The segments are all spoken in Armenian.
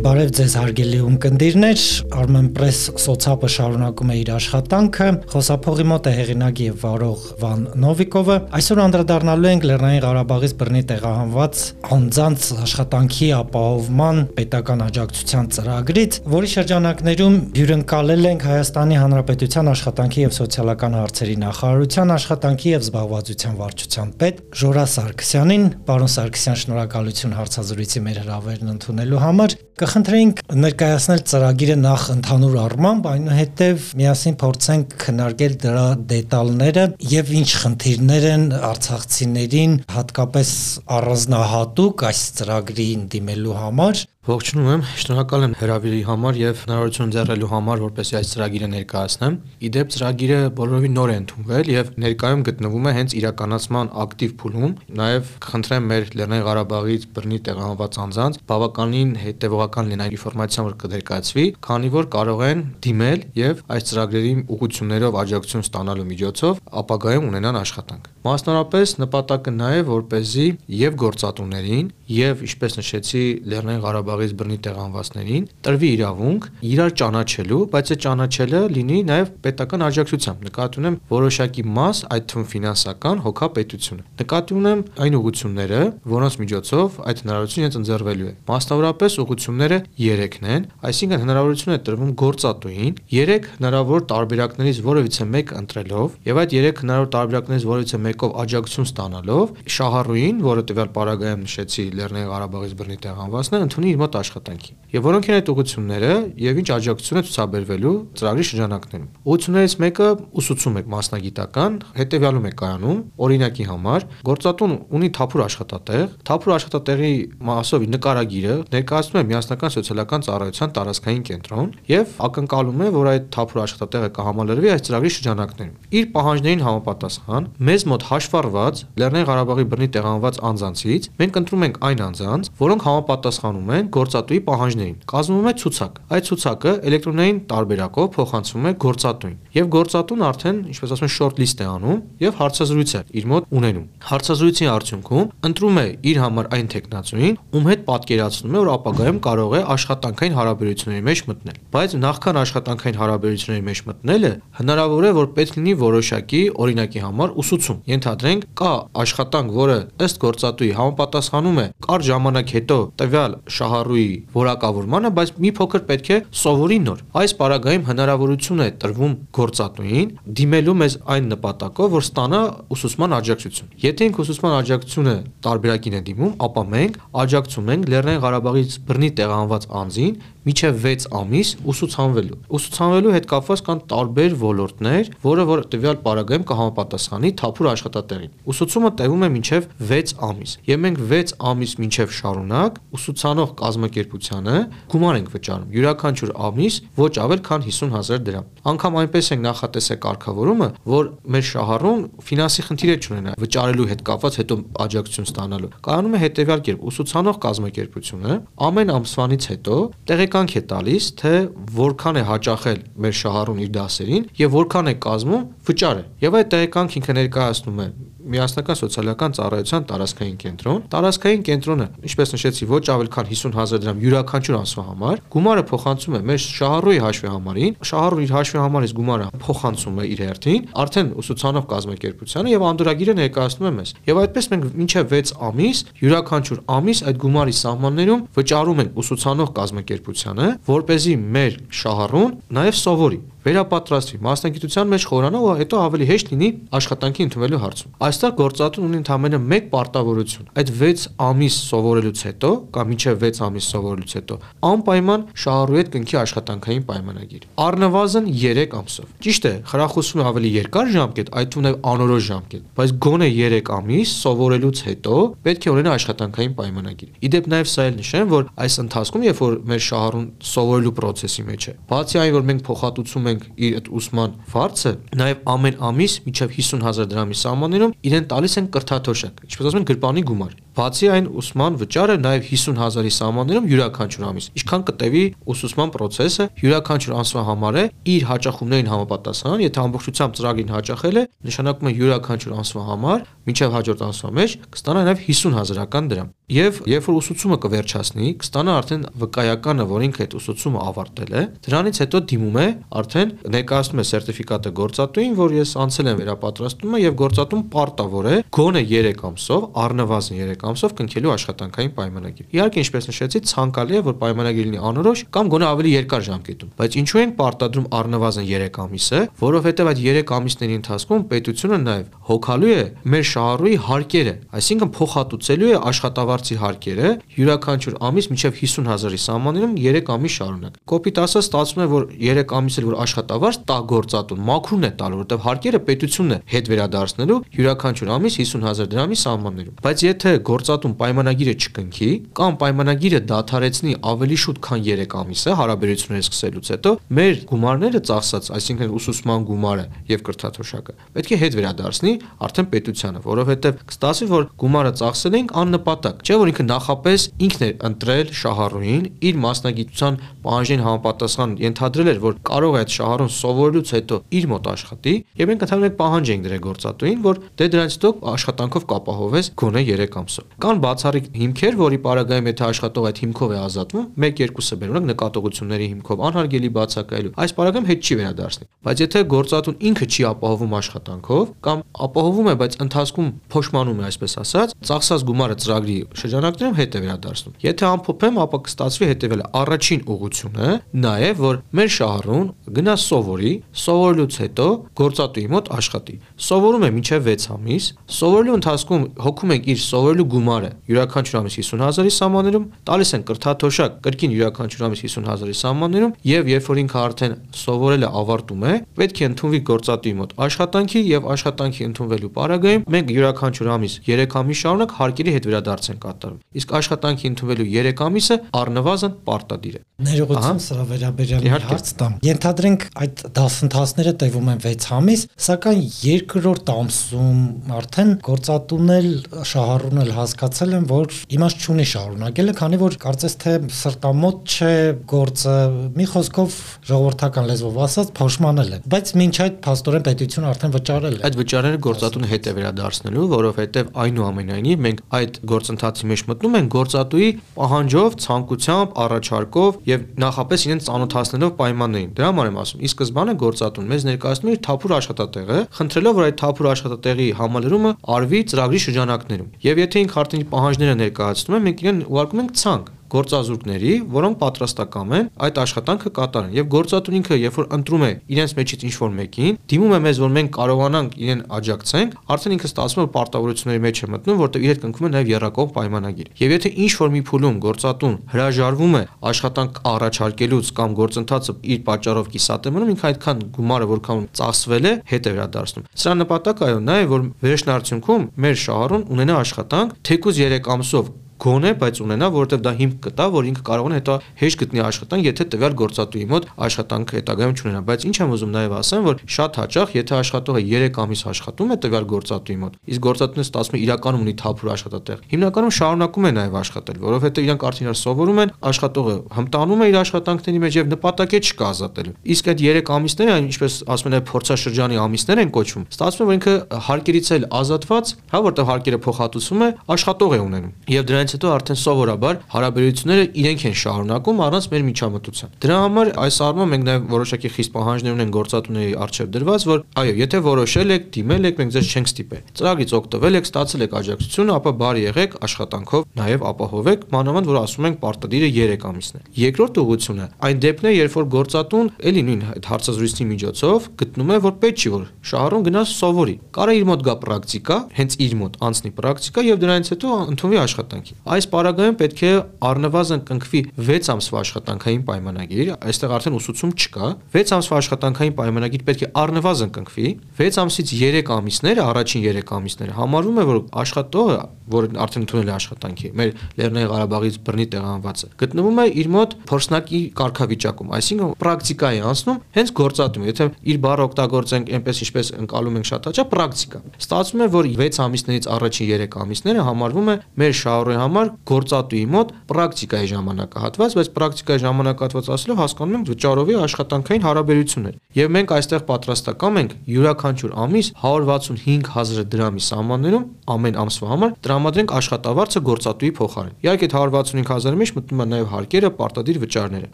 Բարև ձեզ հարգելի ունկնդիրներ, Armenpress սոցապը շարունակում է իր աշխատանքը։ Խոսափողի մոտ է հեղինակ եւ վարող Վան Նովիկովը։ Այսօր անդրադառնալու ենք Լեռնային Ղարաբաղից բռնի տեղահանված անձանց աշխատանքի ապահովման պետական աջակցության ծրագրից, որի շրջանակներում հյուրընկալել ենք Հայաստանի Հանրապետության աշխատանքի եւ սոցիալական հարցերի նախարարության աշխատանքի եւ զբաղվածության վարչության պետ Ժորա Սարգսյանին։ Պարոն Սարգսյան, շնորհակալություն հարցազրույցի մեր հրավերն ընդունելու համար։ Կխնդրեինք ներկայացնել ծրագիրը նախ ընդհանուր առմամբ, այնուհետև միասին փորձենք քննարկել դրա դետալները եւ ինչ խնդիրներ են արցախցիներին հատկապես առանձնահատուկ այս ծրագրին դիմելու համար Ողջունում եմ, շնորհակալ եմ հրավիրի համար եւ հնարավորություն ընձեռելու համար, որպեսզի այս ծրագիրը ներկայացնեմ։ Իդեպ ծրագիրը բոլորովին նոր է ընդունվել եւ ներկայում գտնվում է հենց իրականացման ակտիվ փուլում։ Նաեւ կխնդրեմ մեր Լեռնային Ղարաբաղից բռնի տեղահանված անձանց բավականին հետեւողական լինեն այն ինֆորմացիան, որ կներկայացվի, քանի որ կարող են դիմել եւ այս ծրագրերի ուղղություններով աջակցություն ստանալու միջոցով ապագայում ունենան աշխատանք։ Մասնավորապես նպատակը նա է, որ เป զի եւ գործատուներին եւ ինչպես նշեցի Լեռնային Ղարաբաղից բռնի տեղանվածներին տրվի իրավունք իրար ճանաչելու, բայց այդ ճանաչելը լինի նաեւ պետական աջակցությամբ։ Նկատի ունեմ որոշակի մաս, այդ թվում ֆինանսական, հոգապետությունը։ Նկատի ունեմ այն ուղղությունները, որոնց միջոցով այդ հնարավորությունը ընձեռվելու է։ Մասնավորապես ուղղությունները 3-ն են, այսինքն հնարավորություն է տրվում գործատուին 3 հնարավոր տարբերակներից որևիցե մեկ ընտրելով եւ այդ 3 հնարավոր տարբերակներից որևիցե մեկով աջակցություն ստանալով շահառուին, որը տվյալ պարագայում նշեցի Լեռնային Ղարաբաղից բռնի տեղանվածն է, ընդունի իր մոտ աշխատանքի։ Եվ որոնք են այդ ուղղությունները եւ ինչ աջակցություն է ցուցաբերվելու ծրագրի շրջանակներում։ Ուղղություններից մեկը ուսուցում է մասնագիտական, հետեւյալում է կայանում, օրինակի համար գործատուն ունի թափուր աշխատատեղ, թափուր աշխատատեղի մասով նկարագիրը ներկայացնում է միասնական սոցիալական ծառայության տարածքային կենտրոն եւ ակնկալում է, որ այդ թափուր աշխատատեղը կհամալրվի այս ծրագրի շրջանակներում։ Իր պահանջներին համապատասխան մեզ մոտ հաշվառված Լեռնային Ղարաբաղի բռնի տեղանված անձանցից մենք ընտրում ենք այն անձանց, որոնք համապատասխանում են գործատուի պահանջներին։ Կազմվում է ցուցակ։ Այդ ցուցակը էլեկտրոնային տարբերակով փոխանցվում է գործատուին։ Եվ գործատուն արդեն, ինչպես ասում են, short list է անում եւ հարցազրույց է իր մոտ ունենում։ Հարցազրույցի արդյունքում ընտրում է իր համար այն տեխնացուին, ում հետ պատկերացնում է, որ ապագայում կարող է աշխատանքային հարաբերությունների մեջ մտնել։ Բայց նախքան աշխատանքային հարաբերությունների մեջ մտնելը հնարավոր է, որ պետք լինի որոշակի օրինակի համար ուսուցում։ Ենթադրենք, կա աշխատանք, որը ըստ գործատուի համապատասխանում է կարճ ժամանակ հետո տվյալ շահառուի որակավորմանը, բայց մի փոքր պետք է սովորի նոր։ Այս պարագայում հնարավորություն է տրվում գործատուին դիմելու մեզ այն նպատակով, որ ստանա ուսուցման աջակցություն։ Եթե ինք ուսուցման աջակցությունը տարբերակին է դիմում, ապա մենք աջակցում ենք Լեռնային Ղարաբաղից բռնի տեղահանված անձին միջև 6 ամիս ուսուցանվելու։ Ուսուցանվելու հետ կապված կան տարբեր ոլորտներ, որը որ տվյալ պարագայում կհամապատասխանի թափուր աշխատատեղին։ Ուսուցումը տևում է մինչև 6 ամիս։ Եվ մենք 6 ամիս մինչև շարունակ ուսուցանող կազմակերպությանը գումար ենք վճարում։ Յուրաքանչյուր ամիս ոչ ավել քան 50000 դրամ։ Անկամ այնպես ենք նախատեսել կարգավորումը, որ մեր շահառուն ֆինանսի խնդիր չունենա վճարելու հետ կապված հետո աջակցություն ստանալու։ Կանոնում է հետեւյալ կերպ ուսուցանող կազմակերպությունը ամեն ամսվանից հետո տեղեկանք է տալիս, թե որքան է հաճախել մեր շահառուն իր դասերին եւ որքան է կազմում վճարը։ Եվ այդ տեղեկանք ինքը ներկայացնում է միասնական սոցիալական ծառայության տարածքային կենտրոն։ Տարածքային կենտրոնը, ինչպես նշեցի, ոչ ավել քան 50000 դրամ յուրաքանչյուր անձու համար, գումարը փոխանցում է մեր շահառուի հաշվի համարին, շահառուն իր հաշվի համարից գումարը փոխանցում է իր հերթին, արդեն ուսուցանող կազմակերպությանը եւ անդորագիրը ներկայացնում է մեզ։ Եվ այդպես մենք մինչև 6 ամիս, յուրաքանչյուր ամիս այդ գումարի սահմաններում վճարում ենք ուսուցանող կազմակերպությանը, որ เป զի մեր շահառուն նաեւ սովորի վերապատրաստվի, մասնագիտության մեջ խորանա ու հետո ավելի հեշտ լինի աշխատանքի ընդունելու հարցում։ Այստեղ գործատուն ունի ընդամենը 1 պարտավորություն։ Այդ 6 ամիս սովորելուց հետո կամ մինչև 6 ամիս սովորելուց հետո անպայման շահառու հետ կնքի աշխատանքային պայմանագիր։ Առնվազն 3 ամսով։ Ճիշտ է, խրախուսվում է ավելի երկար ժամկետ, այդ թվում նաև անորոշ ժամկետ, բայց գոնե 3 ամիս սովորելուց հետո պետք է ունենա աշխատանքային պայմանագիր։ Իդեպ նաև սա էլ նշեմ, որ այս ընթացքում, երբ որ մեր շահառուն սովորելու process-ի մեջ է, բացի այն, որ մենք փոխհատուցում ենք իր այդ ուսման վարձը, նաև ամեն ամիս միջև 50000 դրամի սահմաններում իրեն տալիս են կրթաթոշակ, ինչպես ասում են գրպանի գումար։ Բացի այն ուսման վճարը նաև 50000-ի սահմաններում յուրաքանչյուր ամիս։ Ինչքան կտևի ուսուցման process-ը յուրաքանչյուր ամսվա համար է իր հաճախումներին համապատասխան, եթե ամբողջությամբ ծրագրին հաճախել է, նշանակում է յուրաքանչյուր ամսվա համար մինչև հաջորդ ամսվա մեջ կստանա նաև 50000-ական դրամ։ Եվ երբ որ ուսուցումը կվերջացնի, կստանա արդեն վկայականը, որ ինքը այդ ուսուցումը ավարտել է, դրանից հետո դիմում է արդեն ներկայացնում է սերտիֆիկատը գործատուին, որ ես անցել եմ վերապատրաստումը եւ գործատուն պարտավոր է գոնե 3 ամսով, առնվազն 3 ամսով կնքելու աշխատանքային պայմանագիր։ Իհարկե, ինչպես նշեցի, ցանկալի է, որ պայմանագիրը լինի անորոշ կամ գոնե ավելի երկար ժամկետում, բայց ինչու են պարտադրում առնվազն 3 ամիսը, որովհետեւ այդ 3 ամիսների ընթացքում պետությունը նաեւ հոգալու է մեր շահառուի հարկերը, այսինքն փոխհատուցելու է աշխատավարձի հարկերը յուրաքանչյուր ամիս մինչև 50000-ի սահմաններում 3 ամիս շարունակ։ Կոպիտ ասած ստացվում է, որ 3 ամիս էլ որ աշխատավարձ տա գործատուն մաքրուն է տալու, որովհետև հարկերը պետությունն է հետ վերադարձնելու յուրաքանչյուր ամիս 50000 դրամի սահմաններում։ Բայց եթե գործատուն պայմանագիրը չկնքի կամ պայմանագիրը դադարեցնի ավելի շուտ քան 3 ամիսը հարաբերությունները սկսելուց հետո, մեր գումարները ծախսած, այսինքն ուսուցման գումարը եւ կրթաթոշակը պետք է հետ վերադարձնի արդեն պետությանը, որովհետեւ կստացվի, որ գումարը ծախսել ենք աննպատակ, չէ՞ որ ինքը նախապես ինքն էր ընտրել շահառուին իր մասնագիտության պահանջին համապատասխան ենթադրել էր, որ կարող է այդ շահառուն սովորելուց հետո իր մոտ աշխատի, եւ մենք ընդհանրապես պահանջ ենք դրել գործատուին, որ դե դրանից հետո աշխատանքով կապահովես գոնե 3 ամսով։ Կան բացառիկ հիմքեր, որի պարագայում եթե աշխատող այդ հիմքով է ազատվում, 1-2-ը բերում նկատողությունների հիմքով անհարգելի բացակայելու, այս պարագայում հետ չի վերադարձնի։ Բայց եթե գործատուն ինքը չի ապահովում աշխատանքով կամ ապահովում է, բայց ընթացքում փոշմանում է, այսպես ասած, ծախսած գումարը ծրագրի շրջանակներում հետ է վերադարձնում։ Եթե ամփոփեմ, ապա կստացվի հետևել առաջին ուղությունը, նաև որ մեր շահառուն գնա սովորի, սովորելուց հետո գործատուի մոտ աշխատի։ Սովորում է մինչև 6 ամիս, սովորելու ընթացքում հոգում ենք իր սովորելու գումարը յուրաքանչյուր ամիս 50000-ի սահմաններում, տալիս են կրթաթոշակ կրկին յուրաքանչյուր ամիս 50000-ի սահմաններում եւ երբ որ ինքը արդեն սովորելը ավարտում է, պետք է ընդունվի գործատուի մոտ աշխատանքի եւ աշխատանքի ընդունվելու պարագայում մենք յուրաքանչյուր ամիս 3 ամիս շարունակ հարկերի հետ վերադարձ են կատարում։ Իսկ աշխատանքի ընդունվելու 3 ամիսը առնվազն պարտադիր է։ Ներողություն սրա վերաբերյալ հարց տամ։ Ենթադրենք այդ դասընթացները տևում են 6 ամիս, սակայն երկրորդ ամսում արդեն գործատունն էլ շահառուն էլ հասկացել են, որ իմաստ չունի շարունակելը, քանի որ կարծես թե սրտամոտ չէ գործը, մի խոսքով ժողովրդական լեզվով ասած փոշմանել է։ Բայց մինչ այդ փաստորեն պետությունը արդեն վճարել է։ Այդ վճարները գործատունը հետ է վերադարձնելու, որովհետև այնուամենայնիվ մենք այդ գործընթացի մեջ մտնում ենք գործատուի պահանջով, ցանկությամբ, առաջարկով եւ նախապես իրեն ծանոթացնելով պայմաններին։ Դրա համար եմ ասում։ Ի սկզբանե գործատուն մեզ ներկայացնում է իր թափուր աշխատատեղը, խնդրելով որ այդ թափուր աշխատատեղի համալրումը արվի ծրագրի շրջանակներում։ Եվ եթե ինք արդեն պահանջները ներկայացնում է, մենք իրեն ուղարկում ենք ցանկ գործազուրկների, որոնք պատրաստական են այդ աշխատանքը կատարեն։ Եվ գործատուն ինքը, երբ որ ընտրում է իրենց մեջից ինչ-որ մեկին, դիմում է մեզ, որ մենք կարողանանք իրեն աջակցենք, արդեն ինքը ստացվում է պարտավորությունների մեջ է մտնում, որտեղ իր հետ կնքում է նաև երրակող պայմանագիր։ Եվ եթե ինչ-որ մի փուլում գործատուն հրաժարվում է աշխատանք առաջարկելուց կամ գործընթացը իր պատճառով կիսատ է մնում, ինքը այդքան գումարը որքան ծախսվել է, հետ է վերադարձնում։ Սրա նպատակը այո, նա է, որ վերջնարդյունքում մեր շահառուն ունենա աշխատանք թեկուզ 3 ամսով գոնե, բայց ունենա, որովհետև դա հիմք կտա, որ ինքը կարող է հետո հեշտ գտնի աշխատանք, եթե տվյալ գործատուի մոտ աշխատանքը հետագայում չունենա, բայց ինչ եմ ուզում նաև ասեմ, որ շատ հաճախ, եթե աշխատողը 3 ամիս աշխատում է տվյալ գործատուի մոտ, իսկ գործատունը ստացվում է իրականում ունի թափուր աշխատատեղ, հիմնականում շարունակում է նաև աշխատել, որովհետև իրանք արդեն իրար սովորում են, աշխատողը հմտանում է իր աշխատանքների մեջ եւ նպատակ է չկա ազատելու։ Իսկ այդ 3 ամիսները, ինչպես ասում են, փորձաշրջանի ամիսներ են կոչվում, ստացվում է, ինքը հարկերից էլ ազատված, հա, որտեղ հարկերը փոխհատուցում է, աշխատող է ունենում։ Եվ դրանից դրանից հետո արդեն սովորաբար հարաբերությունները իրենք են շարունակում առանց մեր միջամտության։ Դրա համար այս առումով մենք նաև որոշակի խիստ պահանջներ ունենք գործատուների արժև դրված, որ այո, եթե որոշել եք, դիմել եք, մենք ձեզ չենք ստիպել։ Ծրագրից օգտվել եք, ստացել եք աջակցություն, ապա բարի եղեք աշխատանքով նաև ապահովեք, մանավանդ որ ասում ենք պարտադիրը 3 ամիսն է։ Երկրորդ ուղղությունը այն դեպքն է, երբ որ գործատուն էլի նույն հարցազրույցի միջոցով գտնում է, որ պետք չի որ շահառուն գնաս սովորի։ Կարա իր մոտ գա պրակտիկա, հենց իր մոտ անցնի պրակտիկա եւ դրանից հետո ընդունվի աշխատանքի։ Այս պարագայում պետք է առնվազն կնքվի 6 ամսվա աշխատանքային պայմանագիր, այստեղ արդեն ուսուցում չկա։ 6 ամսվա աշխատանքային պայմանագիր պետք է առնվազն կնքվի։ 6 ամսից 3 ամիսները, առաջին 3 ամիսները համարվում է, որ աշխատողը, որը արդեն ընդունել է աշխատանքի, մեր Լեռնային Ղարաբաղից բռնի տեղանվածը, գտնվում է իր մոտ փորձնակի կարգավիճակում, այսինքն պրակտիկա է անցնում հենց գործատում։ Եթե իր բառը օգտագործենք այնպես ինչպես ընկալում ենք շատ հաճախ պրակտիկա։ Ստացվում է, որ 6 ամիսներից առաջին 3 ամիսները համարվում է մեր շահառուի համար գործատուի մոտ պրակտիկայի ժամանակահատված, բայց պրակտիկայի ժամանակահատված ասելով հասկանում ենք վճարովի աշխատանքային հարաբերություններ։ Եվ մենք այստեղ պատրաստական ենք յուրաքանչյուր ամիս 165000 դրամի սահմաններում ամեն ամսվա համար տրամադրենք աշխատավարձը գործատուի փոխարեն։ Իհարկե 165000-ի մեջ մտնում է նաև հարկերը, պարտադիր վճարները,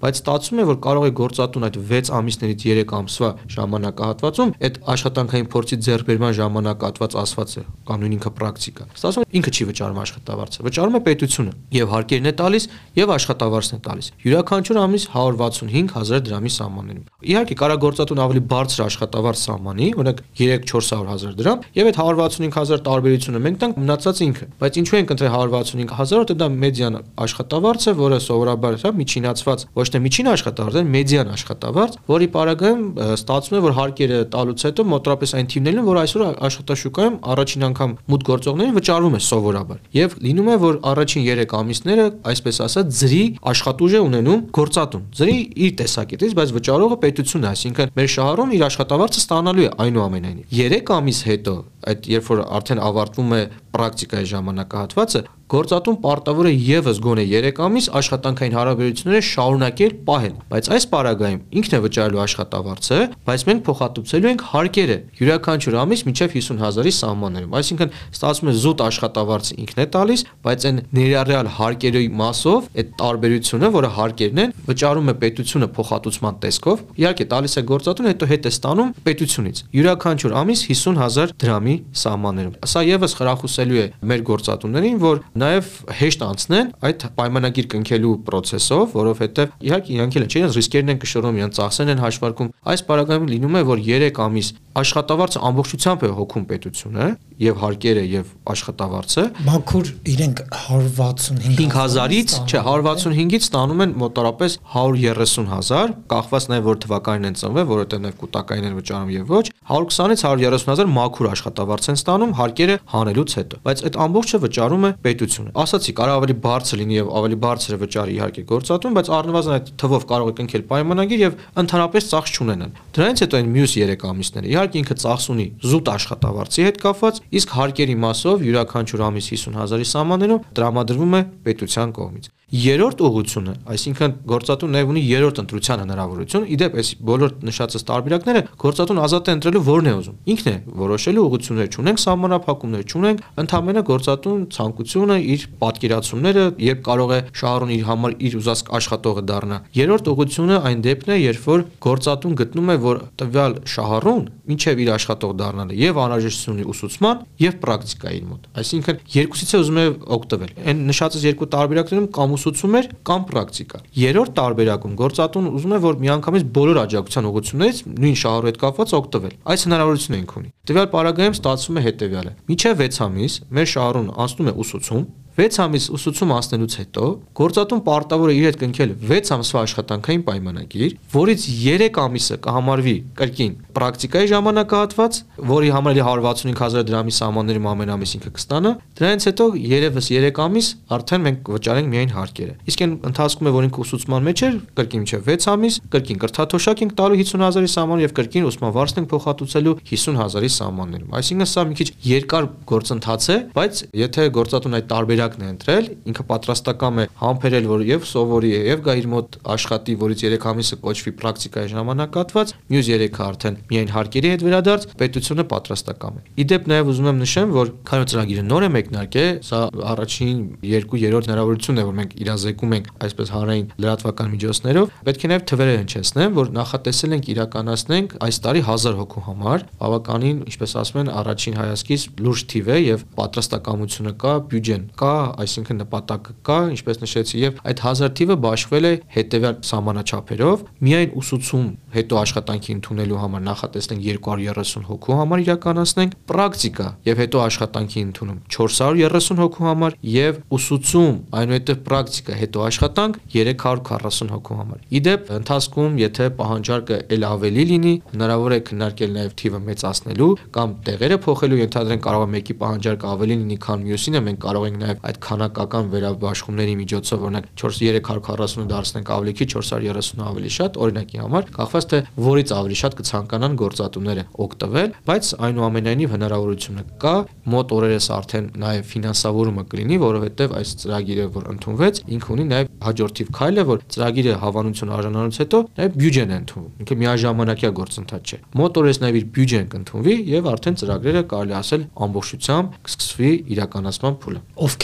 բայց ստացվում է, որ կարող է գործատուն այդ 6 ամիսներից 3 ամսվա ժամանակահատվածում այդ աշխատանքային փորձի ձեռբերման ժամանակահատված ասված է կամ նույն ինքը պրակտիկա։ Ստացվում է ինքը չի վճարում աշխատավարձը, վճարում կառավարում է պետությունը եւ հարկերն է տալիս եւ աշխատավարձն է տալիս։ Յուրաքանչյուր ամիս 165.000 դրամի սահմաններում։ Իհարկե կարագործատուն ավելի բարձր աշխատավարձ սահմանի, օրինակ 3-400000 դրամ եւ այդ 165.000 տարբերությունը մենք տանք մնացած ինքը։ Բայց ինչու ենք ընտրել 165.000, որտեղ դա մեդիան աշխատավարձ է, որը սովորաբար հա միջինացված ոչ թե միջին աշխատավարձ, այլ մեդիան աշխատավարձ, որի պարագայում ստացվում է, որ հարկերը տալուց հետո մոտավորապես այն թիվներն են, որ այսօր աշխատաշուկայում առաջին անգամ մուտք գործողներին վճարվում է սովորաբար։ Եվ լինում է, որ առաջին 3 ամիսները, այսպես ասած, ձրի աշխատուժ է ունենում գործատուն։ Ձրի իր տեսակետից, բայց վճարողը պետությունն է, այսինքն մեր շահառուն իր աշխատավարձը ստանալու է այնուամենայնիվ։ 3 ամիս հետո, այդ երբ որ արդեն ավարտվում է պրակտիկայի ժամանակահատվածը, գործատուն պարտավոր է եւս գոնե 3 ամիս աշխատանքային հարաբերությունները շարունակել պահել, բայց այս պարագայում ինքն է վճարելու աշխատավարձը, բայց մենք փոխհատուցելու ենք հարկերը յուրաքանչյուր ամիս մինչև 50000-ի սահմաններում։ Այսինքն ստացվում է զուտ աշխատավարձը ինքն է տալիս, բայց այն ներառյալ հարկերի մասով այդ տարբերությունը, որը հարկերն են, վճարում է պետությունը փոխհատուցման տեսքով, իհարկե տալիս է գործատուն, հետո հետ է ստանում պետությունից։ Յուրաքանչյուր ամիս 50000 դրամի կողմի սահմաններում։ Սա եւս խրախուսելու է մեր գործատուներին, որ նաեւ հեշտ անցնեն այդ պայմանագիր կնքելու process-ով, որովհետեւ իհարկե իրանք էլ չեն ռիսկերն են կշռում, իրենց ծախսեն են հաշվարկում։ Այս պարագայում լինում է, որ 3 ամիս աշխատավարձը ամբողջությամբ է հոգում պետությունը եւ հարկերը եւ աշխատավարձը։ Բաքուր իրենք 165000-ից, չէ, 165-ից ստանում են մոտավորապես 130000, կախված նաեւ որ թվականին են ծնվել, որովհետեւ նաեւ կուտակային են վճարում եւ ոչ, 120-ից 130000 մաքուր աշխատավարձ են ստանում հարկերը հանելուց հետո բայց այդ ամբողջը վճարում է պետությունը ասացի կարող ավելի բարձր լինի եւ ավելի բարձր է վճարի իհարկե գործատուն բայց առնվազն այդ թվով կարող է կնքել պայմանագիր եւ ընդհանրապես ծախս չունենան դրանից հետո այն մյուս 3 ամիսները իհարկե ինքը ծախս ունի զուտ աշխատավարձի հետ կապված իսկ հարկերի մասով յուրաքանչյուր ամիս 50000-ի սահմաններում տրամադրվում է պետության կողմից Երորդ ուղությունը, այսինքն գործատուն նաև ունի երրորդ ընտրության հնարավորություն։ Իդեպ այս բոլոր նշածած տարբերակները գործատուն ազատ է ընտրելու որն է ուզում։ Ինքն է որոշելու ուղություններ չունենք, սահմանափակումներ չունենք, ընդհանրապես գործատուն ցանկությունը իր պատկերացումները, երբ կարող է շահառուն իր համար իր ուզած աշխատողը դառնա։ Երրորդ ուղությունը այն դեպքն է, երբ որ գործատուն գտնում է, որ տվյալ շահառուն ինչև իր աշխատող դառնալը եւ անհրաժեշտություն ունի ուսուցման եւ պրակտիկայի մոտ։ Այսինքն երկուսից է ուզում է օգտվել։ Այն նշածած երկու տարբերակներում կամ ուսուցում էր կամ պրակտիկա։ Երրորդ տարբերակում գործատուն ուզում է որ միանգամից բոլոր աջակցության ուղղություններից նույն շահառու հետ կապված օգտվել։ Այս հնարավորությունը ենք ունի։ Տվյալ պարագայում ստացվում է հետեւյալը։ Միջև 6 ամիս մեր շահառուն անցնում է ուսուցում, 6 ամիս ուսուցում անցնելուց հետո գործատուն պարտավոր է իր հետ կնքել 6 ամսվա աշխատանքային պայմանագիր, որից 3 ամիսը կհամարվի կրկին պրակտիկայի ժամանակահատված, որի համար 165000 դրամի սահմաններում ամեն ամիս ինքը կստանա, դրանից հետո երևս 3 ամիս արդեն մենք վճարենք միայն հարկերը։ Իսկ այն ընթացքում է, որ ինքը ուսուցման մեջ էր, կրկին մինչև 6 ամիս, կրկին կրթաթոշակ ենք տալու 50000-ի սահման եւ կրկին ուսման վարձն ենք փոխհատուցելու 50000-ի սահմաններում։ Այսինքն սա մի քիչ երկար գործընթաց է, բայց եթե գործատուն այդ տարբերակն է ընտրել, ինքը պատրաստական է համբերել, որ եւ սովորի է եւ գա իր մոտ աշխատի, որից 3 ամիսը կոչվի պրակտիկայի ժամանակահատված, մյուս 3-ը արդեն միայն հարկերի հետ վերադարձ, պետությունը պատրաստական է։ Իդեպ նաև ուզում եմ նշեմ, որ քանի ծրագիրը նոր է մեկնարկել, սա առաջին 2-3-րդ հնարավորությունն է, որ մենք իրազեկում ենք այսպես հանրային լրատվական միջոցներով, պետք է նաև թվերը հնչեցնեմ, որ նախատեսել ենք իրականացնենք այս տարի 1000 հոգու համար, բավականին, ինչպես ասում են, առաջին հայացքից լուրջ թիվ է եւ պատրաստակամությունը կա, բյուջեն կա, կա, այսինքն նպատակը կա, ինչպես նշեցի, եւ այդ 1000 թիվը բաշխվել է հետեւյալ սահմանաչափերով։ Միայն ուսուցում հետո աշխատանքի ընդունելու համար նախատեսնենք 230 հոգու համար իրականացնենք, պրակտիկա եւ հետո աշխատանքի ընդունում 430 հոգու համար եւ ուսուցում, այնուհետեւ պրակտիկա հետո աշխատանք 340 հոգու համար։ Իդեպ ընթացքում, եթե պահանջարկը ել ավելի լինի, հնարավոր է քննարկել նաեւ թիվը մեծացնելու կամ տեղերը փոխելու, ենթադրենք կարող է մեկի պահանջարկը ավելի լինի, քան մյուսինը, մենք կարող ենք նաեւ այդ քանակական վերաբաշխումների միջոցով օրինակ 4340-ը դարձնենք ավելի քիչ, 430-ը ավելի շատ, օրինակի համար, կախված թե որից ավելի շատ կցանկանան գործատուները օգտվել, բայց այնուամենայնիվ հնարավորությունը կա, մոտ օրերս արդեն նաեւ ֆինանսավորումը կլինի, որովհետեւ այս ծրագիրը որ ընդունվեց, ինքը ունի նաեւ հաջորդիվ քայլը, որ ծրագիրը հավանություն արժանանալուց հետո նաեւ բյուջեն է ընդունվում։ Ինքը միաժամանակյա գործընթաց չէ։ Մոտ օրերս նաեւ իր բյուջեն կընդունվի եւ արդեն ծրագրերը կարելի ասել ամբողջությամբ կսկսվի իրականացման փուլը։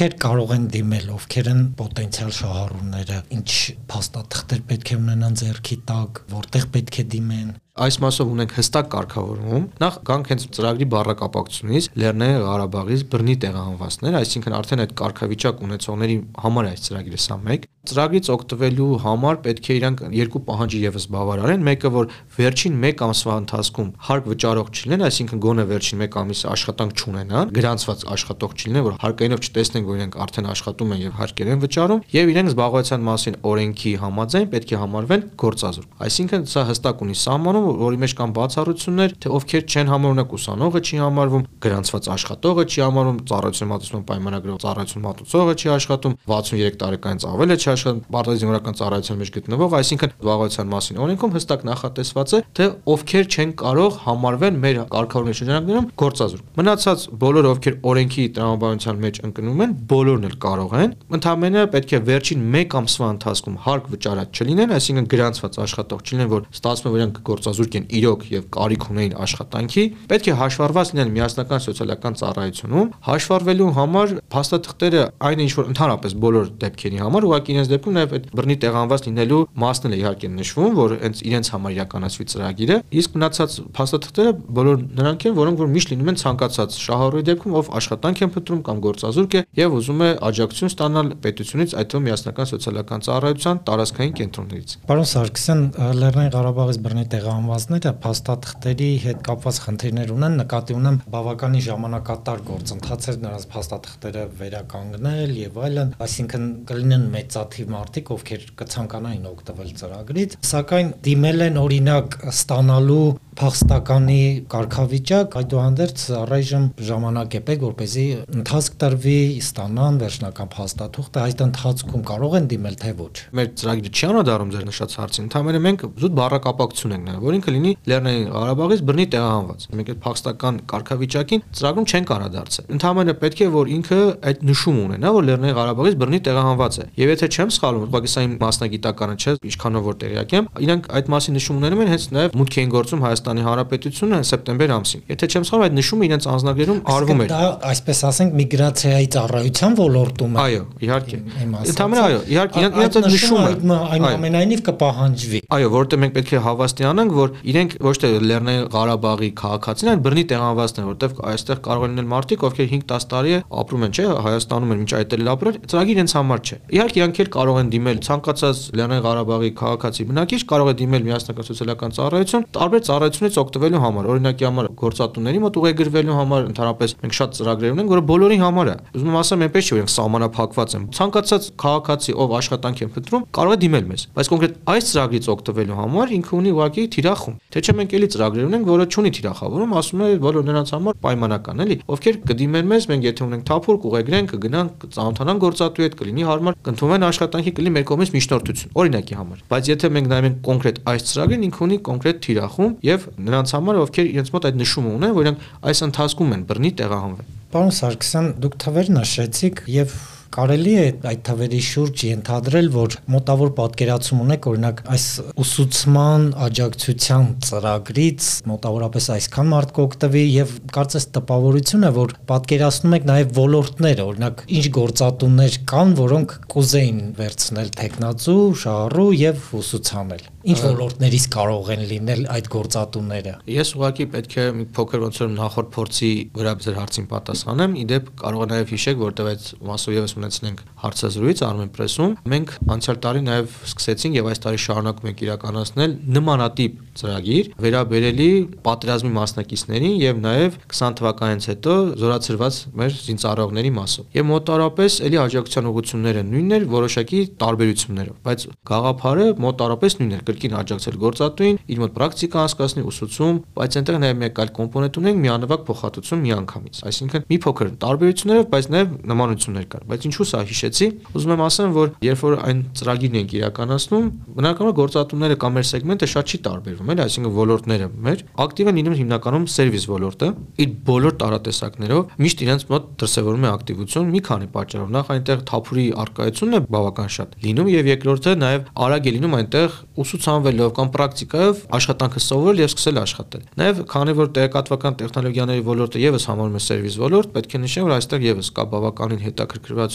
Ովքեր կարող են դիմել, ովքեր են պոտենցիալ շահառուները, ինչ փաստաթղթեր պետք է ունենան ձեռքի տակ, որտեղ պետք է դիմեն այս մասով ունենք հստակ կարգավորում։ Նախ գանք հենց ծրագրի բառակապակցությունից Լեռնային Ղարաբաղից բռնի տեղահանվածներ, այսինքն արդեն այդ կարգավիճակ ունեցողների համար այս ծրագիրը սա մեկ։ Ծրագրից օգտվելու համար պետք է իրանք երկու պահանջի եւս բավարարեն, մեկը որ վերջին 1 ամսվա ընթացքում հարկ վճարող չլինեն, այսինքն գոնե վերջին 1 ամիսը աշխատանք չունենան, գրանցված աշխատող չլինեն, որ հարկայինով չտեսնենք, որ իրենք արդեն աշխատում են եւ հարկեր են վճարում, եւ իրենք զբաղվածության մասին օրենքի համաձայն պետք է համարվեն գործազուրկ։ Այսինքն սա հստակ ունի սահմանում որի մեջ կան բացառություններ, թե ովքեր չեն համարունակ ուսանողը չի համարվում, գրանցված աշխատողը չի համարվում, ծառայություն մատուցման պայմանագրով ծառայություն մատուցողը չի աշխատում, 63 տարեկանից ավել է չի աշխատում, պարտադիմորական ծառայության մեջ գտնվող, այսինքն զբաղվածության մասին օրենքում հստակ նախատեսված է, թե ովքեր չեն կարող համարվել մեր կարգավորների շրջանակներում գործազուրկ։ Մնացած բոլոր ովքեր օրենքի տրամաբանության մեջ ընկնում են, բոլորն էլ կարող են, ընդհանրապես պետք է վերջին 1 ամսվա ընթացքում հարկ վճարած չլինեն, այսինքն գրանցված աշխատող չլինեն, որ ստացվում է իրենք գործ գործազուրկ են իրոք եւ կարիք ունեին աշխատանքի, պետք է հաշվառված լինեն միասնական սոցիալական ծառայությունում, հաշվառվելու համար փաստաթղթերը այն ինչ որ ընդհանրապես բոլոր դեպքերի համար ուղղակի իրենց դեպքում նաեւ այդ բռնի տեղանված լինելու մասն էլ իհարկե նշվում, որ հենց իրենց համար իրականացվի ծրագիրը, իսկ մնացած փաստաթղթերը բոլոր նրանք են, որոնք որ միշտ լինում են ցանկացած շահառուի դեպքում, ով աշխատանք են փնտրում կամ գործազուրկ է եւ ուզում է աջակցություն ստանալ պետությունից, այդ թվում միասնական սոցիալական ծառայության տարածքային կենտրոններից։ Պարոն Սարգսյան, Լեռնային Ղարաբաղից բռնի տեղահանված անվազները փաստաթղթերի հետ կապված խնդիրներ ունեն, նկատի ունեմ բավականին ժամանակատար գործընթաց էր նրանց փաստաթղթերը վերականգնել եւ այլն, այսինքն կլինեն մեծաթիվ մարդիկ, ովքեր կցանկանային օգտվել ծրագրից, սակայն դիմել են օրինակ ստանալու փախստականի կարգավիճակ, այդուհանդերձ առայժմ ժամանակ է պետք, որպեսզի ընթացք տրվի, ստանան վերջնական փաստաթուղթը, այդ ընթացքում կարող են դիմել թե ոչ։ Մեր ծրագիրը չի անդրադառնում ձեր նշած հարցին, ընդհանրապես մենք զուտ բառակապակցություն ենք նայում, որ ինքը լինի Լեռնային Ղարաբաղից բռնի տեղահանված։ Մենք այդ փախստական կարգավիճակին ծրագրում չենք անդրադարձել։ Ընդհանրապես պետք է որ ինքը այդ նշումը ունենա, որ Լեռնային Ղարաբաղից բռնի տեղահանված է։ Եւ եթե չեմ սխալվում, Պակիստանի մասնագիտականը չէ, ինչքանով որ տեղյակ եմ, իրանք այդ մասին նշում ունենում են հենց նաեւ մուտք էին գործում Հայաստան Հայաստանի Հանրապետությունը սեպտեմբեր ամսին։ Եթե չեմ սխալվում, այդ նշումը իրենց անձնագրերում արվում էր։ Դա այսպես ասենք միգրացիայի ծառայության ոլորտում է։ Այո, իհարկե։ Ընդհանրապես այո, իհարկե իրենց այդ նշումը այնուամենայնիվ կպահանջվի։ Այո, որովհետեւ մենք պետք է հավաստիանանք, որ իրենք ոչ թե Լեռնային Ղարաբաղի քաղաքացին են, բռնի տեղանվածն են, որովհետեւ այստեղ կարող են լինել մարդիկ, ովքեր 5-10 տարի է ապրում են, չէ, Հայաստանում են, մինչ այդ էլ ապրել, ծրագիր իրենց համար չէ։ Իհարկե իրանք էլ կարող են դիմել ցանկացած Լեռնային Ղարաբաղի քաղաքացի բնակիչ կարող է դիմել միասնական սոցիալական ծառայություն, տարբեր ծառայություն ծառայությունից օգտվելու համար, օրինակի համար գործատուների մոտ ուղեգրվելու համար, ընդհանրապես մենք շատ ծրագրեր ունենք, որը բոլորի համար է։ Ուզում եմ ասեմ, այնպես չի, որ մենք սահմանափակված ենք։ Ցանկացած քաղաքացի, ով աշխատանք է փնտրում, կարող է դիմել մեզ, բայց կոնկրետ այս ծրագրից օգտվելու համար ինքը ունի ուղղակի թիրախում։ Թե չէ մենք էլի ծրագրեր ունենք, որը չունի թիրախավորում, ասում է բոլոր նրանց համար պայմանական էլի, ովքեր կդիմեն մեզ, մենք եթե ունենք թափուր, կուղեգրենք, կգնան, կծանոթանան գործատուի հետ, կլինի հարմար, կընդունվեն աշխատանքի, կլինի մեր կողմից միջնորդություն, օրինակի համար։ Բայց եթե մենք նայում ենք կոնկրետ այս ծրագրին, ինքը ունի կոնկրետ թիրախում եւ նրանց համար, ովքեր իրենց մոտ այդ նշումը ունեն, որ իրենք այս ընթացքում են բռնի տեղահանվել։ Պարոն Սարգսյան, դուք թվեր նշեցիք եւ Կարելի է այդ թվերի շուրջ ենթադրել, որ մոտավոր պատկերացում ունեք, օրինակ այս ուսուցման աջակցության ծրագրից մոտավորապես այսքան մարդ կօգտվի եւ կարծես տպավորություն է, որ պատկերացնում եք նաեւ ոլորտներ, օրինակ ինչ գործատուններ կան, որոնք կուզեին վերցնել տեխնացու, շահառու եւ ուսուցանել։ Ինչ ոլորտներից կարող են լինել այդ գործատունները։ Ես ուղղակի պետք է մի փոքր ոնց որ նախորդ փորձի վրա ձեր հարցին պատասխանեմ։ Իդեպ կարող է նաեւ հիշեք, որտեղ այդ մասով եւս ունեցնենք հարցազրույց Armenpress-ում, մենք անցյալ տարի նաև սկսեցինք եւ այս տարի շարունակում ենք իրականացնել նմանատիպ ծրագիր վերաբերելի պատերազմի մասնակիցներին եւ նաև 20 թվականից հետո զորացրված մեր զինծառայողների մասով։ Եվ մոտարապես ելի աջակցության ուղղությունները նույնն էր, որոշակի տարբերություններով, բայց գաղափարը մոտարապես նույնն էր՝ կրկին աջակցել գործատուին, իր մոտ պրակտիկա անցկացնի, ուսուցում, բայց այնտեղ նաև մեկ այլ կոմպոնենտ ունենք՝ միանվագ փոխհատուցում միանգամից։ Այսինքն մի փոքր տարբերություններով, բայց նաև նմանություններ կար։ Բայց ինչու սա հիշեցի։ Ուզում եմ ասեմ, որ երբ որ այն ծրագիրն ենք իրականացնում, բնականաբար գործատուները կամ մեր սեգմենտը շատ չի տարբերվում, էլի, այսինքն ոլորտները մեր ակտիվ են լինում հիմնականում սերվիս ոլորտը, իր բոլոր տարատեսակներով միշտ իրենց մոտ դրսևորում է ակտիվություն մի քանի պատճառով։ Նախ այնտեղ թափուրի արկայությունն է բավական շատ լինում եւ երկրորդը նաեւ արագ է լինում այնտեղ ուսուցանվելով կամ պրակտիկայով աշխատանքը սովորել եւ սկսել աշխատել։ Նաեւ քանի որ տեղեկատվական տեխնոլոգիաների ոլորտը եւս համարվում է սերվիս ոլորտ, պետք է նշեմ, որ այստեղ եւս կա բավականին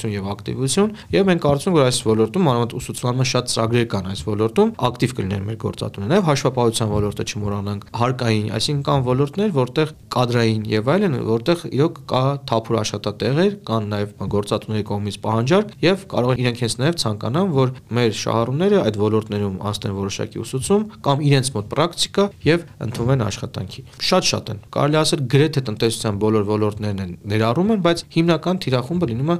հետաքրքրվածություն եւ ակտիվություն եւ մենք կարծում որ այս ոլորտում մանավանդ ուսուցման շատ ծրագրեր կան այս ոլորտում, ակտիվ կլինեն մեր գործատուները։ Նաեւ հաշվապահության ոլորտը չմոռանանք, հարկային, այսինքն կան ոլորտներ, որտեղ կադրային եւ այլն, որտեղ իրոք կա թափուր աշխատատեղեր, կան նաեւ գործատուների կողմից պահանջարկ եւ կարող են իրենք հենց նաեւ ցանկանան, որ մեր շահառուները այդ ոլորտներում անցնեն որոշակի ուսուցում կամ իրենց մոտ պրակտիկա եւ ընդունվեն աշխատանքի։ Շատ-շատ են։ Կարելի ասել գրեթե տնտեսության բոլոր ոլորտներն են ներառում են, բայց հիմնական թիրախումբը լինում է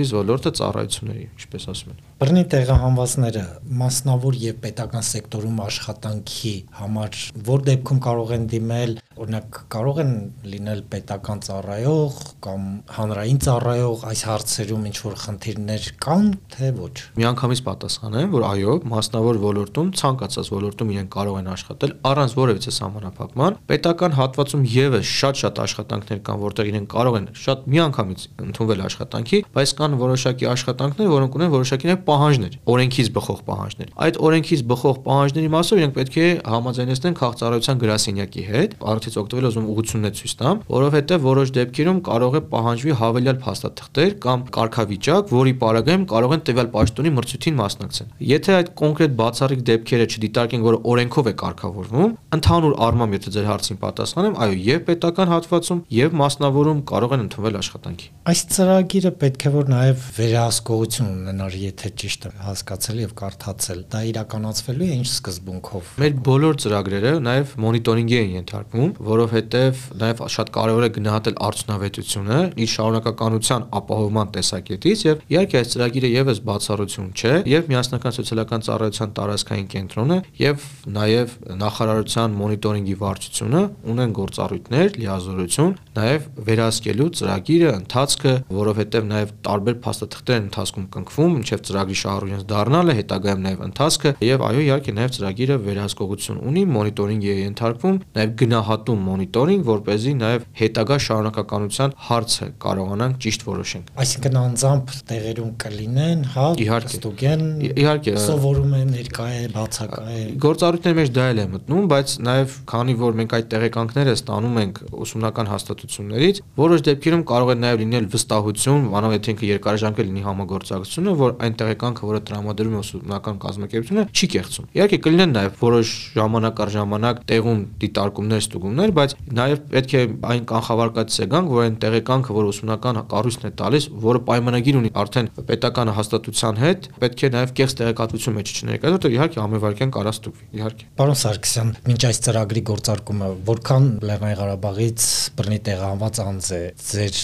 սերվիս ոլորտը ծառայությունների, ինչպես ասում են։ Բռնի տեղահանվածները մասնավոր եւ պետական սեկտորում աշխատանքի համար որ դեպքում կարող են դիմել, օրինակ կարող են լինել պետական ծառայող կամ հանրային ծառայող այս հարցերում ինչ որ խնդիրներ կան, թե ոչ։ Միանգամից պատասխանեմ, որ այո, մասնավոր ոլորտում, ցանկացած ոլորտում իրեն կարող են աշխատել առանց որևիցե սահմանափակման։ Պետական հատվածում եւս շատ-շատ աշխատանքներ կան, որտեղ իրեն կարող են շատ միանգամից ընդունվել աշխատանքի, բայց կան որոշակի աշխատանքներ, որոնք ունեն որոշակի պահանջներ, օրենքից բխող պահանջներ։ Այդ օրենքից բխող պահանջների մասով իրենք պետք է համաձայնեցնեն քաղաքծառայության գրասենյակի հետ, առիթից օգտվել ուզում ուղղություններ ցույց տամ, որովհետև որոշ դեպքերում կարող է պահանջվի հավելյալ փաստաթղթեր կամ կարգավիճակ, որի պարագայում կարող են տվյալ պաշտոնի մրցույթին մասնակցել։ Եթե այդ կոնկրետ բացառիկ դեպքերը չդիտարկեն, որ օրենքով է կարգավորվում, ընդհանուր առմամբ եթե ձեր հարցին պատասխանեմ, այո, եւ պետական հատվածում եւ մասնավորում կարող են ընդունվել աշխատանքի։ Այս ծրագիրը պետք է որ նաեւ վերահսկողություն ունենար, եթե ճիշտ հասկացել եւ կարդացել։ Դա իրականացվելու է ինչ սկզբունքով։ Մեր բոլոր ծրագրերը նաեւ մոնիտորինգի են ենթարկվում, որովհետեւ նաեւ շատ կարեւոր է գնահատել արդյունավետությունը իր շարունակականության ապահովման տեսակետից եւ իհարկե այս ծրագիրը եւս բացառություն չէ եւ միասնական սոցիալական ծառայության տարածքային կենտրոնը եւ նաեւ նախարարության մոնիտորինգի վարչությունը ունեն գործառույթներ, լիազորություն նաեւ վերահսկելու ծրագիրը, ընթացքը, որովհետեւ նաեւ տարբեր փաստաթղթեր ընթացքում կնքվում, ինչեւ ծրագրի շահառուհինս դառնալը, հետագայում նաեւ ընթացքը եւ այո, իհարկե նաեւ ծրագիրը վերահսկողություն ունի, մոնիտորինգի է ենթարկվում, նաեւ գնահատում մոնիտորինգ, որ เป զի նաեւ հետագա շարունակականության հարցը կարողանանք ճիշտ որոշենք։ Այսինքն անձամբ տեղերում կլինեն, հա, ստուգեն, իհարկե սովորում են ներկա է, բացակա է։ Գործառույթների մեջ դա էլ է մտնում, բայց նաեւ քանի որ մենք այդ տեղեկանքները ստանում ենք ուսումնական հաստատություններից, որոշ դեպքերում կարող է նաեւ լինել վստահություն, անով եթե ինքը երկարաժամկետ լինի համագործակցությունը, որ այն տեղեկանքը, որը տրամադրում է ուսումնական կազմակերպությունը, չի կեղծում։ Իհարկե կլինեն նաեւ որոշ ժամանակ առ ժամանակ տեղում դիտարկումներ, ստուգումներ, բայց նաեւ պետք է այն կանխավարկածից է գանք, որ այն տեղեկանքը, որ ուսումնական կառույցն է տալիս, որը պայմանագիր ունի արդեն պետական հաստատության հետ, պետք է նաեւ կեղծ տեղեկատվություն մեջ չներկայացվի, որտեղ իհարկե ամենվարկյան կարա ստուգվի։ Իհարկե։ Պարոն Սարգսյան, մինչ այս ծրագրի գործարկումը որքան Լեռնային Ղարաբաղից բռնի տեղահանված անձ է ձեր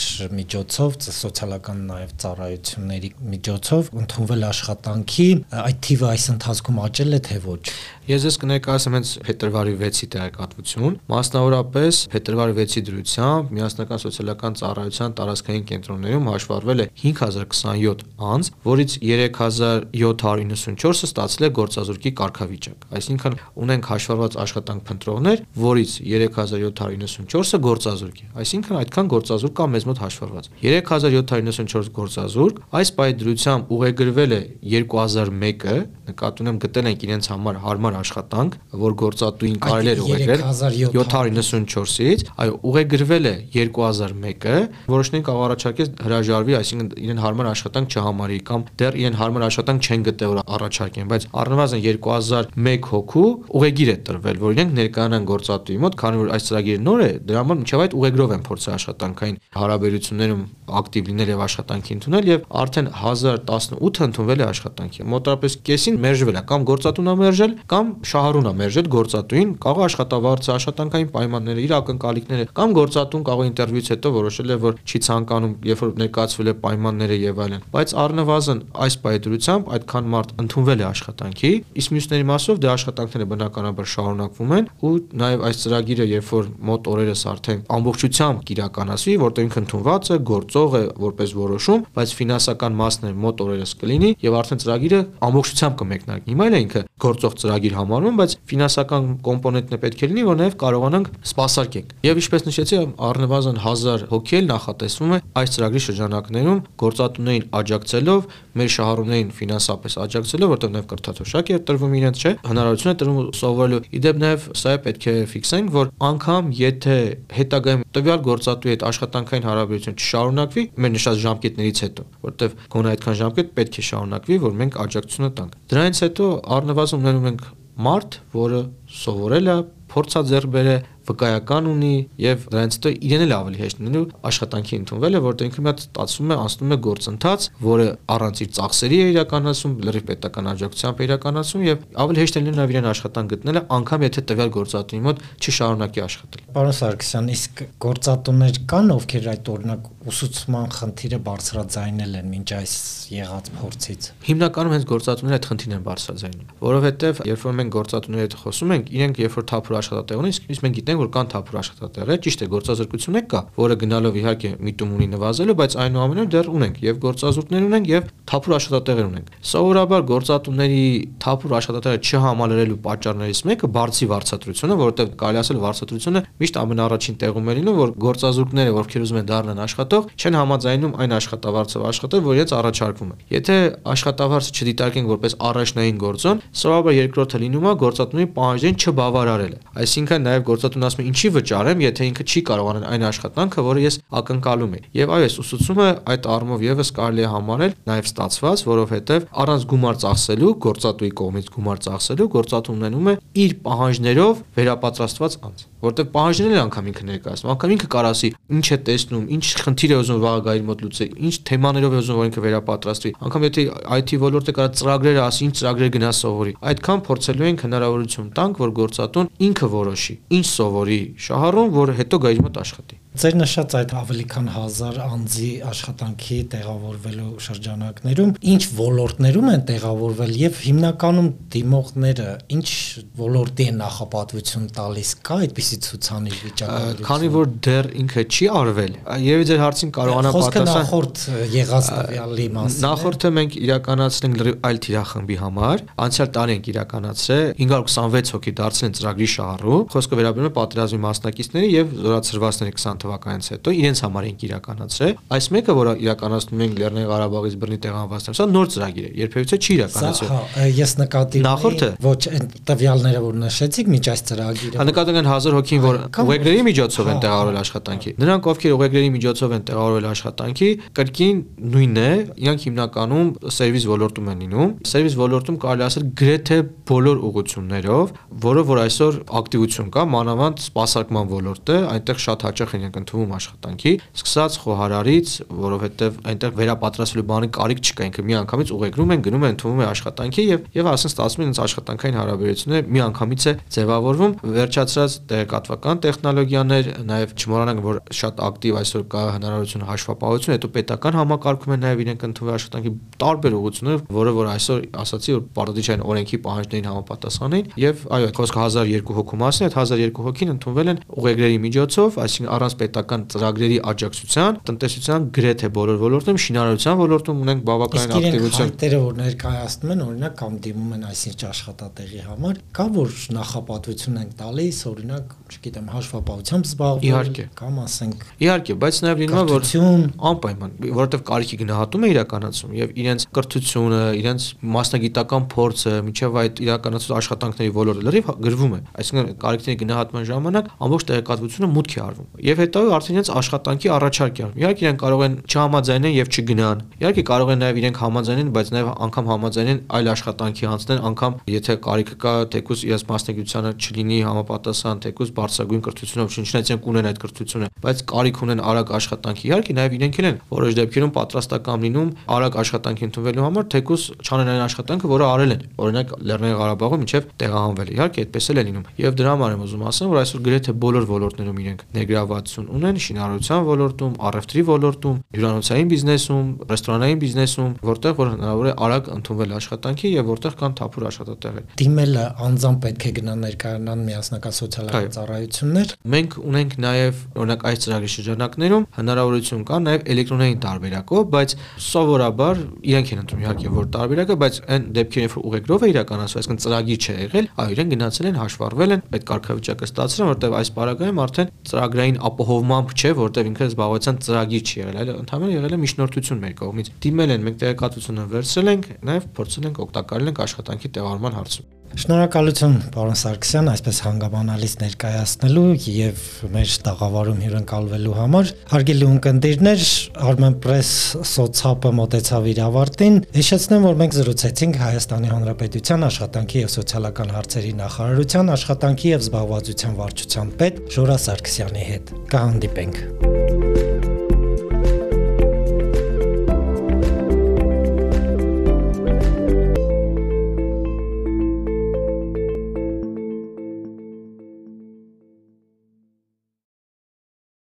միջոցով, սոցիալական նաեւ ծառայությունների միջոցով ընդունվել աշխատանքի, այդ թիվը այս ընթացքում աճել է թե ոչ։ Ես ես կներկայացնեմ հենց փետրվարի 6-ի տեղեկատվություն, մասնավորապես փետրվարի 6-ի դրությամբ միասնական սոցիալական ծառայության տարածքային կենտրոններում հաշվառվել է 5027 անձ, որից 3794-ը ստացել է գործազուրկի կարգավիճակ։ Այսինքն ունենք հաշվառված աշխատանք փնտրողներ, որից 3794-ը գործազուրկ է։ Այսինքն այդքան գործազուրկ կա մեզ մոտ հաշվառված։ 3794 գործազուրկ այս պայդրությամբ ուղեգրվել է 2001-ը նկատի ունեմ գտել ենք իրենց համար հարմար աշխատանք, որ գործատուին կարելի է ուղեկրել 794-ից, այո, ուղեգրվել է 2001-ը, որոշներին կարող առաջարկել հրաժարվի, այսինքն իրեն հարմար աշխատանք չհամարի կամ դեռ իրեն հարմար աշխատանք չեն գտել որ առաջարկեն, բայց առնվազն 2001 հոգու ուղեգիր է տրվել, որ իրենք ներկայանան գործատուի մոտ, քանի որ այս ծրագիրը նոր է, դրա համար մինչև այդ ուղեգրով են փորձել աշխատանքային հարաբերություններում ակտիվ լինել եւ աշխատանքի ընդունել եւ արդեն 1018-ը ընդունվել է աշխատանքի։ Մոտավորապես կեսին մերժվել է կամ գործատունը մերժել կամ շահառունը մերժել գործատուին, կարող աշխատավարձը, աշխատանքային պայմանները, իր ակնկալիքները կամ գործատուն կարող ինտերվյուից հետո որոշել է որ չի ցանկանում, երբ որ ներկայացվել է պայմանները եւ այլն։ Բայց առնվազն այս պայդրությամբ այդքան մարդ ընդունվել է աշխատանքի, իսկ մյուսների մասով դե աշխատանքները բնականաբար շարունակվում են ու նաեւ այս ծրագիրը երբ որ մոտ օրերս արդեն ամբողջությամբ կիրականացվի, որտեղ ինքը ընդունված է, գործող է որպես որոշում, բայց ֆինանսական մասն է մոտ օրերս կլինի եւ արդեն ծրագիրը ամբողջությամբ կմեկնարկի։ Հիմա էլ է ինքը գործող ծրագիր համարվում, բայց ֆինանսական կոմպոնենտն է պետք է լինի, որ նաեւ կարողանանք սպասարկենք։ Եվ ինչպես նշեցի, առնվազն 1000 հոգի էլ նախատեսվում է այս ծրագրի շրջանակներում գործատուներին աջակցելով, մեր շահառուներին ֆինանսապես աջակցելով, որտեղ նաեւ կրթաթոշակ է տրվում իրենց, չէ, հնարավորություն է տրվում սովորելու։ Իդեպ նաեւ սա է պետք է ֆիքսենք, որ անգամ եթե հետագայում տվյալ գործատուի հետ աշխատանքային հարաբերություն չշարունակվի, մեր նշած ժամկետներից հետո, որտեղ գոնե այդքան ժամկետ պետք է շարունակվի, որ մենք աջակցությունը տանք։ Դրանից հետո առնվազն ունենում ենք մարդ, որը սովորել է, փորձաձեռբեր է, վկայական ունի եւ դրանից հետո իրեն էլ ավելի հեշտ լինելու աշխատանքի ընդունվելը, որտեղ ինքը մի հատ ստացվում է, անցնում է գործընթաց, որը առանց իր ծախսերի է իրականացում, լրիվ պետական աջակցությամբ է իրականացում եւ ավելի հեշտ է լինում նաեւ իրեն աշխատանք գտնելը, անգամ եթե տվյալ գործատուի մոտ չշարունակի աշխատել։ Պարոն Սարգսյան, իսկ գործատուներ կան, ովքեր այդ օրինակ ուսուցման խնդիրը բարձրաձայնել են մինչ այս եղած փորձից։ Հիմնականում հենց գործատուները այդ խնդիրն են բարձրաձայնում, որովհետեւ երբ որ մենք գործատուների հետ խոսում ենք, իրենք երբ որ թափուր աշխատատեղ ունեն, իսկ մենք գիտենք, որ կան թափուր աշխատատեղեր, ճիշտ է, գործազրկություն է կա, որը գնալով իհարկե միտում ունի նվազելու, բայց այնուամենայնիվ դեռ ունենք եւ գործազուրկներ ունենք եւ թափուր աշխատատեղեր ունենք։ Սովորաբար գործատուների թափուր աշխատատեղերը չհամալրելու պատճառներից մեկը բարձի վարձատրությունը, որովհետեւ կարելի ասել վարձատրությունը միշտ ամենաառաջին տեղում է լինում, որ գործազուրկները, ովքեր ուզում են դառնան աշխատող, չեն համաձայնում այն աշխատավարձով աշխատել, որ իրենց առաջարկվում է։ Եթե աշխատավարձը չդիտարկենք որպես առաջնային գործոն, սովորաբար երկրորդը լինում է գործատունի պահանջին չբավարարելը։ Այսինքն նաև գործատունը ասում է ինչի վճարեմ, եթե ինքը չի կարողանալ այն աշխատանքը, որը ես ակնկալում եմ։ Եվ այո, այս ուսուցումը այդ առումով եւս կարելի է համարել նաև ստացված, որովհետև առանց գումար ծախսելու, գործատուի կողմից գումար ծախսելու, գործատուն ունենում է իր պահանջներով վերապատրաստված անձ որտեղ պահանջներն անգամ ինքը ներկայացնում, անգամ ինքը կարող ասի ինչ է տեսնում, ինչ խնդիր է ուզում վաղագայր մոտ լուծել, ինչ թեմաներով է ուզում որ ինքը վերապատրաստվի։ Անգամ եթե IT ոլորտը կարա ծրագրերը ասի, ինչ ծրագրեր գնա սովորի։ Այդքան փորձելու ենք հնարավորություն տանք, որ գործատուն ինքը որոշի, ինչ սովորի շահառուն, որ հետո գա իր մոտ աշխատի։ Ձեր նշած այդ ավելի քան 1000 անձի աշխատանքի տեղավորվելու շրջանակներում ինչ ոլորտներում են տեղավորվել եւ հիմնականում դիմողները ինչ ոլորտի են նախապատվություն տալիս կա այդպիսի ցուցանիշ վիճակագրություն Քանի որ դեռ ինքը չի արվել եւ ձեր հարցին կարողանա պատասխան նախորդ եղած տվյալի մասին Նախորդը մենք իրականացնենք լրիվ այլ թիրախմբի համար անցյալ տարի ենք իրականացրել 526 հոգի դարձել են ծրագրի շահառու խոսքը վերաբերում է պատերազմի մասնակիցների եւ զորացրվածների 20 թվականից հետո իրենց համար ենք իրականացրել։ Այս մեկը, որը իրականացնում ենք Լեռնային Ղարաբաղից բռնի տեղանվածությամբ, սա նոր ծրագիր է, երբևիցե չի իրականացվել։ Հա, ես նկատի Նախորդը ոչ այն տվյալները, որ նշեցիք միջ այս ծրագիրը։ Հա նկատենք են 1000 հոգին, որ ուղեգրերի միջոցով են տեղավորվել աշխատանքի։ Նրանք, ովքեր ուղեգրերի միջոցով են տեղավորվել աշխատանքի, կրկին նույնն է, իրանք հիմնականում սերվիս ոլորտում են լինում։ Սերվիս ոլորտում կարելի ասել գրեթե բոլոր ուղություններով, որը որ այսօր ակտիվություն կա, մանավանդ սպասարկման ոլորտը, այնտեղ շատ հաճախ են ընդունվում աշխատանքի, սկսած խոհարարից, որովհետև այնտեղ վերապատրաստվելու բանի կարիք չկա, ինքը մի անգամից ուղեկրում են, գնում են ընդունվում է աշխատանքի եւ եւ ասեն ստացվում են աշխատանքային հարաբերությունները մի անգամից է ձևավորվում, վերջացած տեղեկատվական տեխնոլոգիաներ, նաեւ չմոռանանք, որ շատ ակտիվ այսօր կա հնարավորություն հաշվապահություն, հետո պետական համակարգում են նաեւ իրենք ընդունվում աշխատանքի տարբեր ուղղություններով, որը որ այսօր ասացի, որ պարտադիր օրենքի պահանջներին համապատասխանին եւ այո, խոսքը 1002 հոգու մասին, այդ 1002 հոգին ընդունվել են ուղեգրերի միջոցով, այսինքն առանց պետական ծրագրերի աջակցության տնտեսության գրեթե բոլոր ոլորտներում շինարարության ոլորտում ունենք բավականին ակտիվություն։ Իսկ իրենք որ ներկայացնում են, օրինակ կամ դիմում են այսինչ աշխատատեղի համար, կա որ նախապատվություն են տալիս, օրինակ, չգիտեմ, հաշվապահությամբ զբաղվում կամ ասենք Իհարկե, բայց նաև լինում է որ անպայման, որովհետև կարիքի գնահատում է իրականացում եւ իրենց կրթությունը, իրենց մասնագիտական փորձը, միջև այդ իրականացած աշխատանքների ոլորտը լրիվ գրվում է։ Այսինքն կարիքների գնահատման ժամանակ ամբողջ տեղեկատվությունը մուտք է արվում։ Եվ հետո արդեն իրենց աշխատանքի առաջարկ է Իհարկե իրենք կարող են չհամաձայնեն եւ չգնան։ Իհարկե կարող են նաև իրենք համաձայնեն, բայց նաև անգամ համաձայնեն այլ աշխատանքի անցնեն, անգամ եթե կարիքը կա, թեկուզ իրենց մասնագիտությանը չլինի համապատասխան, թեկուզ բարձրագույն կրթությունով չնչնայց իրենք ունեն այդ կրթությունը, բայց կարիք ունեն արագ աշխատանքի։ Իհարկե նաև իրենք են որոշ դեպքերում պատրաստական լինում արագ աշխատանքի ընդունվելու համար, թեկուզ չանեն այն աշխատանքը, որը արել են։ Օրինակ Լեռնային Ղարաբաղում միջև տեղահանվել։ Իհարկե այդպես էլ է լինում։ Եվ դրա համար եմ ուզում ասեմ, որ այսօր գրեթե բոլոր ոլորտներում իրենք ներգրավվածություն ունեն, շինարարության ոլորտում, առևտրի ոլորտում, հյուրանոցային բիզնեսում, ռեստորանային բիզնեսում, որտեղ որ հնարավոր է արագ ընդունվել աշխատանքի եւ որտեղ կան թափուր աշխատատեղեր։ Դիմելը անձամբ պետք է գնա ներկայանան միասնական սոցիալական ծառայություններ։ Մենք ունենք նաեւ օրինակ այս ծրագրի շրջանակներում հնարավորություն կա նաեւ էլեկտրոնային տարբերակով, բայց սովորաբար իրենք են ընտրում իհարկե որ տարբերակը, բայց այն դեպքերին որ ուղեգրով է իրականացվում, այսինքն ծրագիր չէ եղել, այո իրենք գնացել են, հաշվառվել են, այդ կարգավիճակը ստացել որտեղ այս պարագայում արդեն ծրագրային ապահովմամբ չէ, որտեղ ինքը զբաղվածության ծրագիր չի եղել, այլ ընդհանրապես եղել է միջնորդություն մեր կողմից։ Դիմել են, մենք տեղեկատվությունը վերցրել ենք, նաև փորձել ենք օգտակարել ենք աշխատանքի տեղառման հարցում։ Շնորհակալություն, պարոն Սարգսյան, այսպես հանգամանալից ներկայացնելու եւ մեր տաղավարում հյուրընկալվելու համար։ Հարգելի ունկնդիրներ, Armen Press սոցապը մոտեցավ իր ավարտին։ Հիշեցնեմ, որ մենք զրուցեցինք Հայաստանի Հանրապետության աշխատանքի եւ սոցիալական հարցերի նախարարության աշխատանքի եւ զբաղվածության վարչության պետ Ժորա Սարգսյանի հետ։ Կհանդիպենք։